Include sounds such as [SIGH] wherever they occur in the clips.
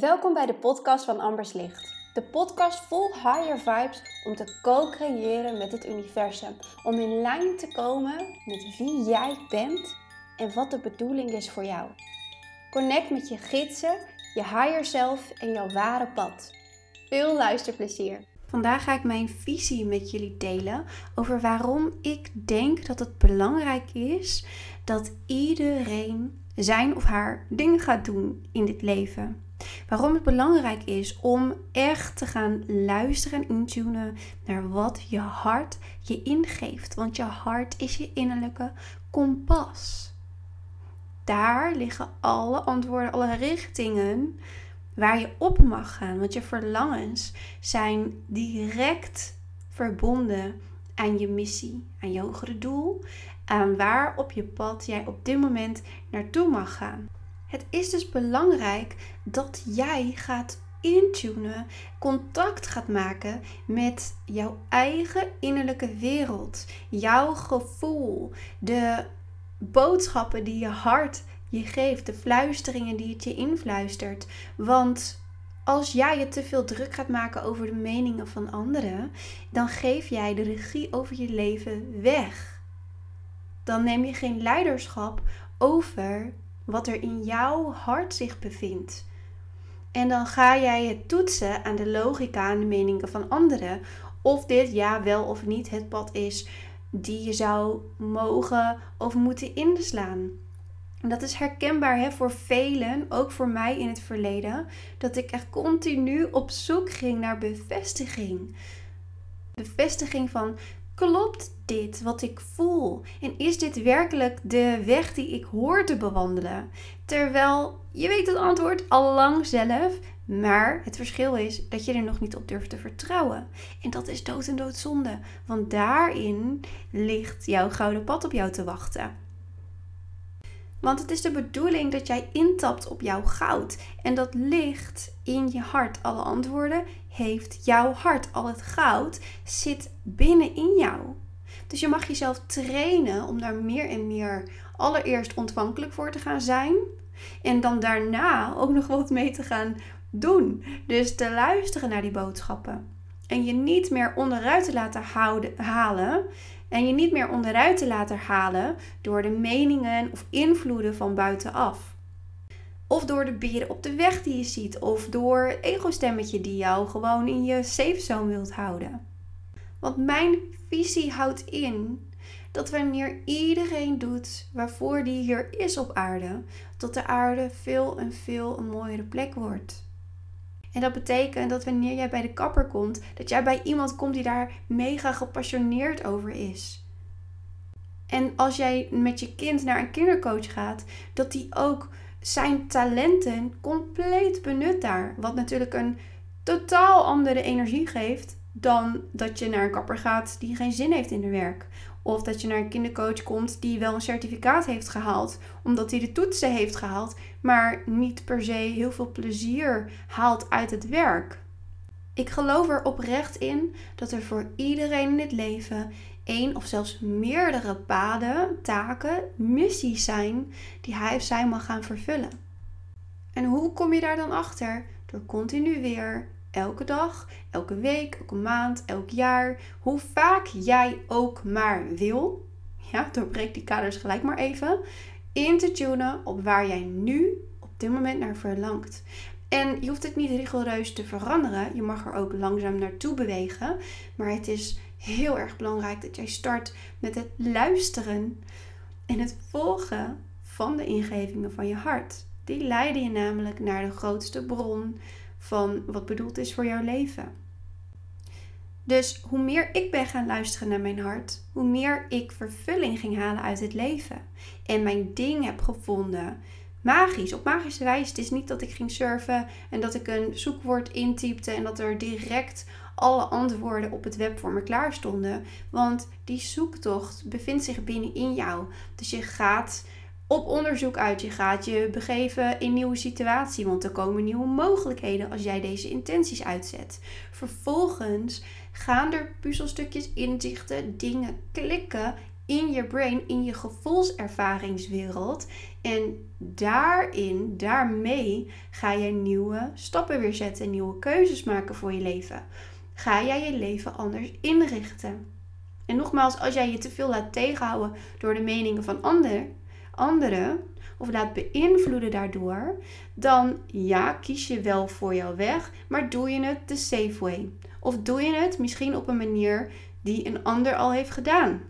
Welkom bij de podcast van Ambers Licht. De podcast vol higher vibes om te co-creëren met het universum. Om in lijn te komen met wie jij bent en wat de bedoeling is voor jou. Connect met je gidsen, je higher self en jouw ware pad. Veel luisterplezier. Vandaag ga ik mijn visie met jullie delen over waarom ik denk dat het belangrijk is dat iedereen zijn of haar ding gaat doen in dit leven. Waarom het belangrijk is om echt te gaan luisteren en intunen naar wat je hart je ingeeft. Want je hart is je innerlijke kompas. Daar liggen alle antwoorden, alle richtingen waar je op mag gaan. Want je verlangens zijn direct verbonden aan je missie, aan je hogere doel, aan waar op je pad jij op dit moment naartoe mag gaan. Het is dus belangrijk dat jij gaat intunen, contact gaat maken met jouw eigen innerlijke wereld, jouw gevoel, de boodschappen die je hart je geeft, de fluisteringen die het je influistert. Want als jij je te veel druk gaat maken over de meningen van anderen, dan geef jij de regie over je leven weg. Dan neem je geen leiderschap over wat er in jouw hart zich bevindt. En dan ga jij het toetsen aan de logica en de meningen van anderen. Of dit ja wel of niet het pad is die je zou mogen of moeten inslaan. En dat is herkenbaar hè, voor velen, ook voor mij in het verleden, dat ik echt continu op zoek ging naar bevestiging. Bevestiging van Klopt dit wat ik voel? En is dit werkelijk de weg die ik hoor te bewandelen? Terwijl je weet het antwoord al lang zelf, maar het verschil is dat je er nog niet op durft te vertrouwen. En dat is dood en doodzonde, want daarin ligt jouw gouden pad op jou te wachten. Want het is de bedoeling dat jij intapt op jouw goud. En dat ligt in je hart. Alle antwoorden heeft jouw hart. Al het goud zit binnenin jou. Dus je mag jezelf trainen om daar meer en meer allereerst ontvankelijk voor te gaan zijn. En dan daarna ook nog wat mee te gaan doen. Dus te luisteren naar die boodschappen. En je niet meer onderuit te laten houden, halen en je niet meer onderuit te laten halen door de meningen of invloeden van buitenaf. Of door de beren op de weg die je ziet. Of door het ego-stemmetje die jou gewoon in je safe zone wilt houden. Want mijn visie houdt in dat wanneer iedereen doet waarvoor die hier is op aarde, dat de aarde veel en veel een mooiere plek wordt. En dat betekent dat wanneer jij bij de kapper komt, dat jij bij iemand komt die daar mega gepassioneerd over is. En als jij met je kind naar een kindercoach gaat, dat die ook zijn talenten compleet benut daar. Wat natuurlijk een totaal andere energie geeft dan dat je naar een kapper gaat die geen zin heeft in haar werk. Of dat je naar een kindercoach komt die wel een certificaat heeft gehaald, omdat hij de toetsen heeft gehaald, maar niet per se heel veel plezier haalt uit het werk. Ik geloof er oprecht in dat er voor iedereen in het leven één of zelfs meerdere paden, taken, missies zijn die hij of zij mag gaan vervullen. En hoe kom je daar dan achter? Door continu weer elke dag, elke week, elke maand, elk jaar, hoe vaak jij ook maar wil. Ja, doorbreek die kaders gelijk maar even. In te tunen op waar jij nu op dit moment naar verlangt. En je hoeft het niet rigoureus te veranderen. Je mag er ook langzaam naartoe bewegen. Maar het is heel erg belangrijk dat jij start met het luisteren en het volgen van de ingevingen van je hart. Die leiden je namelijk naar de grootste bron van wat bedoeld is voor jouw leven. Dus hoe meer ik ben gaan luisteren naar mijn hart, hoe meer ik vervulling ging halen uit het leven. En mijn ding heb gevonden. Magisch, op magische wijze. Het is niet dat ik ging surfen en dat ik een zoekwoord intypte en dat er direct alle antwoorden op het web voor me klaar stonden. Want die zoektocht bevindt zich binnenin jou. Dus je gaat op onderzoek uit. Je gaat je begeven in nieuwe situatie, want er komen nieuwe mogelijkheden als jij deze intenties uitzet. Vervolgens gaan er puzzelstukjes, inzichten, dingen klikken in je brain, in je gevoelservaringswereld. En daarin, daarmee ga je nieuwe stappen weer zetten, nieuwe keuzes maken voor je leven. Ga jij je leven anders inrichten. En nogmaals, als jij je te veel laat tegenhouden door de meningen van ander, anderen, of laat beïnvloeden daardoor, dan ja, kies je wel voor jouw weg, maar doe je het de safe way. Of doe je het misschien op een manier die een ander al heeft gedaan.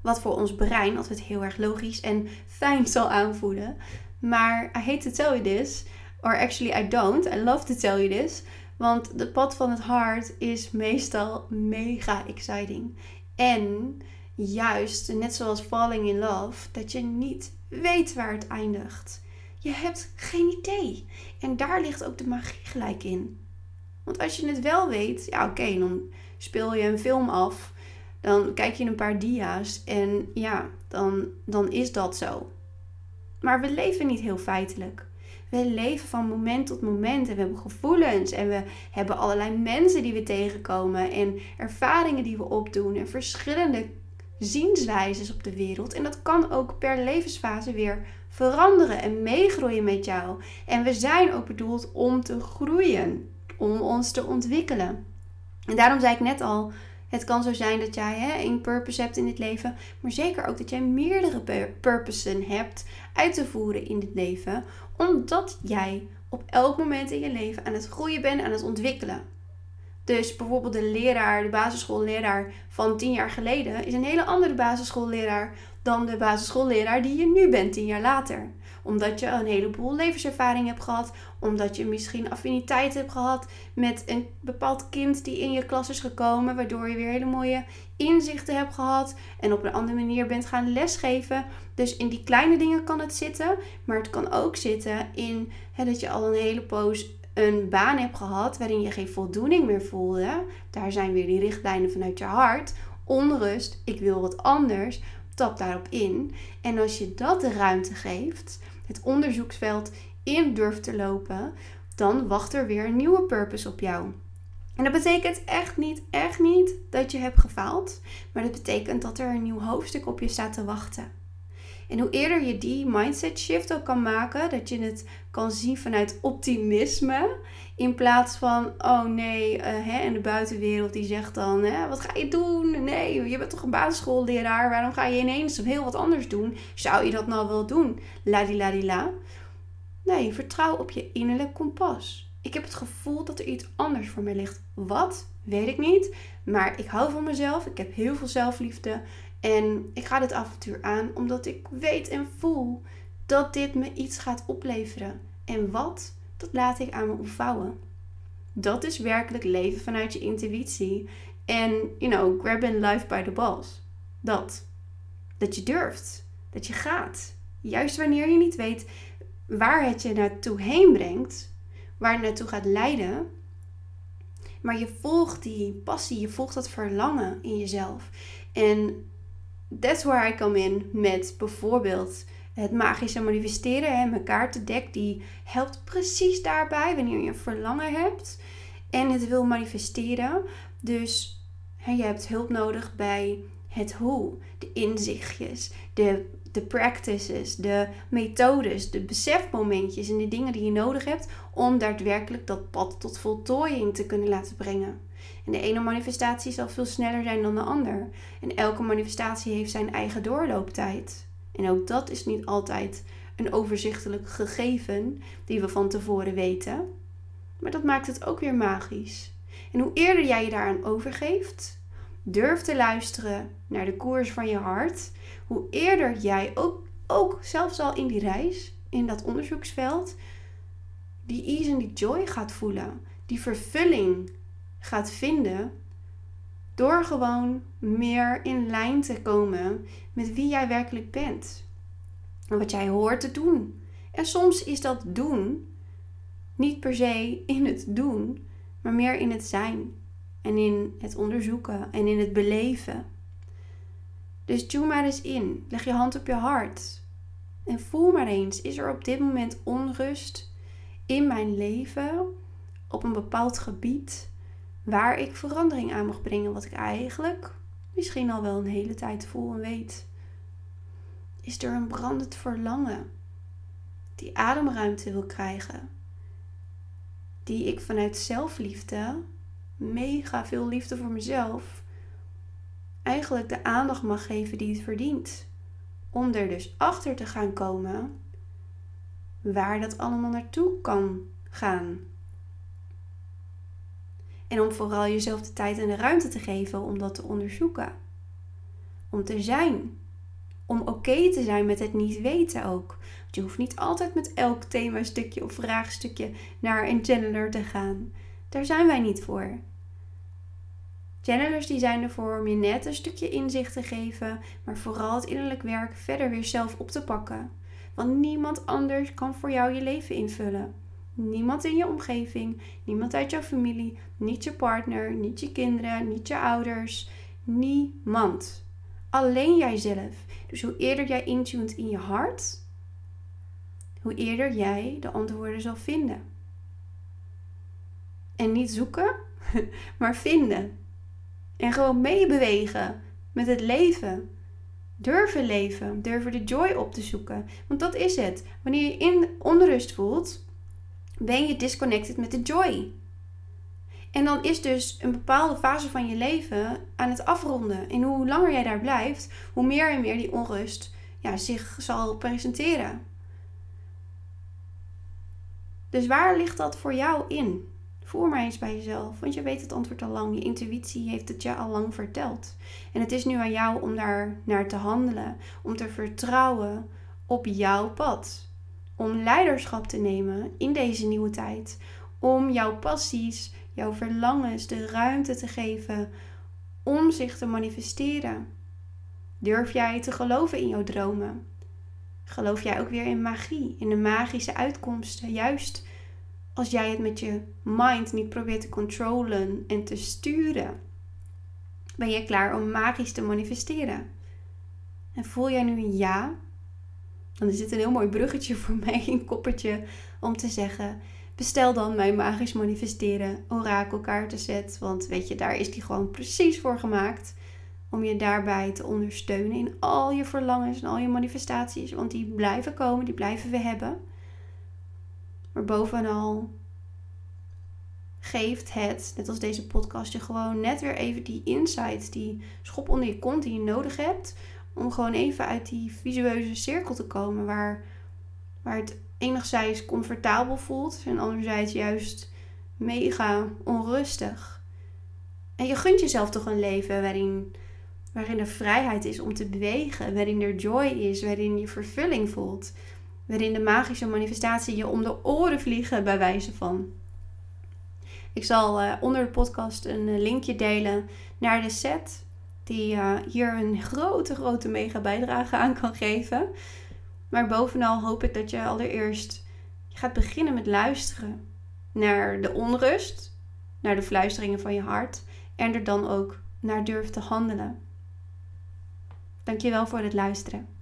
Wat voor ons brein altijd heel erg logisch en fijn zal aanvoelen. Maar I hate to tell you this, or actually I don't, I love to tell you this. Want de pad van het hart is meestal mega exciting. En juist, net zoals falling in love, dat je niet weet waar het eindigt. Je hebt geen idee. En daar ligt ook de magie gelijk in. Want als je het wel weet, ja oké, dan speel je een film af. Dan kijk je een paar dia's en ja, dan, dan is dat zo. Maar we leven niet heel feitelijk. We leven van moment tot moment en we hebben gevoelens en we hebben allerlei mensen die we tegenkomen en ervaringen die we opdoen en verschillende zienswijzes op de wereld. En dat kan ook per levensfase weer veranderen en meegroeien met jou. En we zijn ook bedoeld om te groeien, om ons te ontwikkelen. En daarom zei ik net al, het kan zo zijn dat jij hè, één purpose hebt in dit leven, maar zeker ook dat jij meerdere purposes hebt uit te voeren in dit leven, omdat jij op elk moment in je leven aan het groeien bent, aan het ontwikkelen. Dus bijvoorbeeld de leraar, de basisschoolleraar van tien jaar geleden, is een hele andere basisschoolleraar dan de basisschoolleraar die je nu bent tien jaar later. Omdat je een heleboel levenservaring hebt gehad, omdat je misschien affiniteit hebt gehad met een bepaald kind die in je klas is gekomen, waardoor je weer hele mooie inzichten hebt gehad en op een andere manier bent gaan lesgeven. Dus in die kleine dingen kan het zitten, maar het kan ook zitten in hè, dat je al een hele poos een baan hebt gehad waarin je geen voldoening meer voelde, daar zijn weer die richtlijnen vanuit je hart. Onrust, ik wil wat anders, tap daarop in. En als je dat de ruimte geeft, het onderzoeksveld in durft te lopen, dan wacht er weer een nieuwe purpose op jou. En dat betekent echt niet, echt niet dat je hebt gefaald, maar dat betekent dat er een nieuw hoofdstuk op je staat te wachten. En hoe eerder je die mindset shift ook kan maken, dat je het kan zien vanuit optimisme. In plaats van, oh nee, uh, hè, en de buitenwereld die zegt dan, hè, wat ga je doen? Nee, je bent toch een basisschoolleraar, waarom ga je ineens heel wat anders doen? Zou je dat nou wel doen? la. Nee, vertrouw op je innerlijk kompas. Ik heb het gevoel dat er iets anders voor mij ligt. Wat? Weet ik niet. Maar ik hou van mezelf. Ik heb heel veel zelfliefde. En ik ga dit avontuur aan omdat ik weet en voel dat dit me iets gaat opleveren. En wat, dat laat ik aan me ontvouwen. Dat is werkelijk leven vanuit je intuïtie. En, you know, grabbing life by the balls. Dat. Dat je durft. Dat je gaat. Juist wanneer je niet weet waar het je naartoe heen brengt. Waar het naartoe gaat leiden. Maar je volgt die passie. Je volgt dat verlangen in jezelf. En that's where I come in met bijvoorbeeld het magische manifesteren. Hè. Mijn kaartendek die helpt precies daarbij wanneer je een verlangen hebt en het wil manifesteren. Dus hè, je hebt hulp nodig bij het hoe, de inzichtjes, de, de practices, de methodes, de besefmomentjes en de dingen die je nodig hebt om daadwerkelijk dat pad tot voltooiing te kunnen laten brengen. En de ene manifestatie zal veel sneller zijn dan de ander. En elke manifestatie heeft zijn eigen doorlooptijd. En ook dat is niet altijd een overzichtelijk gegeven die we van tevoren weten. Maar dat maakt het ook weer magisch. En hoe eerder jij je daaraan overgeeft, durf te luisteren naar de koers van je hart, hoe eerder jij ook, ook zelfs al in die reis, in dat onderzoeksveld, die ease en die joy gaat voelen, die vervulling gaat vinden door gewoon meer in lijn te komen met wie jij werkelijk bent. En wat jij hoort te doen. En soms is dat doen niet per se in het doen, maar meer in het zijn. En in het onderzoeken en in het beleven. Dus tune maar eens in. Leg je hand op je hart. En voel maar eens, is er op dit moment onrust in mijn leven op een bepaald gebied waar ik verandering aan mag brengen. Wat ik eigenlijk misschien al wel een hele tijd voel en weet, is er een brandend verlangen die ademruimte wil krijgen. Die ik vanuit zelfliefde, mega veel liefde voor mezelf, eigenlijk de aandacht mag geven die het verdient. Om er dus achter te gaan komen waar dat allemaal naartoe kan gaan. En om vooral jezelf de tijd en de ruimte te geven om dat te onderzoeken. Om te zijn. Om oké te zijn met het niet weten ook. Want je hoeft niet altijd met elk thema-stukje of vraagstukje naar een channeler te gaan. Daar zijn wij niet voor. Channelers die zijn ervoor om je net een stukje inzicht te geven, maar vooral het innerlijk werk verder weer zelf op te pakken. Want niemand anders kan voor jou je leven invullen. Niemand in je omgeving, niemand uit jouw familie, niet je partner, niet je kinderen, niet je ouders. Niemand. Alleen jijzelf. Dus hoe eerder jij intunt in je hart, hoe eerder jij de antwoorden zal vinden. En niet zoeken, [LAUGHS] maar vinden. En gewoon meebewegen met het leven. Durven leven, durven de joy op te zoeken. Want dat is het. Wanneer je in onrust voelt, ben je disconnected met de joy. En dan is dus een bepaalde fase van je leven aan het afronden. En hoe langer jij daar blijft, hoe meer en meer die onrust ja, zich zal presenteren. Dus waar ligt dat voor jou in? Voer maar eens bij jezelf, want je weet het antwoord al lang. Je intuïtie heeft het je al lang verteld. En het is nu aan jou om daar naar te handelen, om te vertrouwen op jouw pad. Om leiderschap te nemen in deze nieuwe tijd. Om jouw passies, jouw verlangens de ruimte te geven om zich te manifesteren. Durf jij te geloven in jouw dromen? Geloof jij ook weer in magie, in de magische uitkomsten, juist als jij het met je mind niet probeert te controlen en te sturen, ben je klaar om magisch te manifesteren. En voel jij nu een ja, dan is dit een heel mooi bruggetje voor [LAUGHS] mij, een koppetje, om te zeggen: bestel dan mijn magisch manifesteren orakelkaartenset. Want weet je, daar is die gewoon precies voor gemaakt. Om je daarbij te ondersteunen in al je verlangens en al je manifestaties. Want die blijven komen, die blijven we hebben. Maar bovenal geeft het, net als deze podcast, je gewoon net weer even die insights, die schop onder je kont die je nodig hebt. Om gewoon even uit die visueuze cirkel te komen waar, waar het enigszins comfortabel voelt en anderzijds juist mega onrustig. En je gunt jezelf toch een leven waarin, waarin er vrijheid is om te bewegen, waarin er joy is, waarin je vervulling voelt waarin de magische manifestatie je om de oren vliegen bij wijze van. Ik zal uh, onder de podcast een uh, linkje delen naar de set, die uh, hier een grote, grote mega bijdrage aan kan geven. Maar bovenal hoop ik dat je allereerst gaat beginnen met luisteren naar de onrust, naar de fluisteringen van je hart en er dan ook naar durft te handelen. Dankjewel voor het luisteren.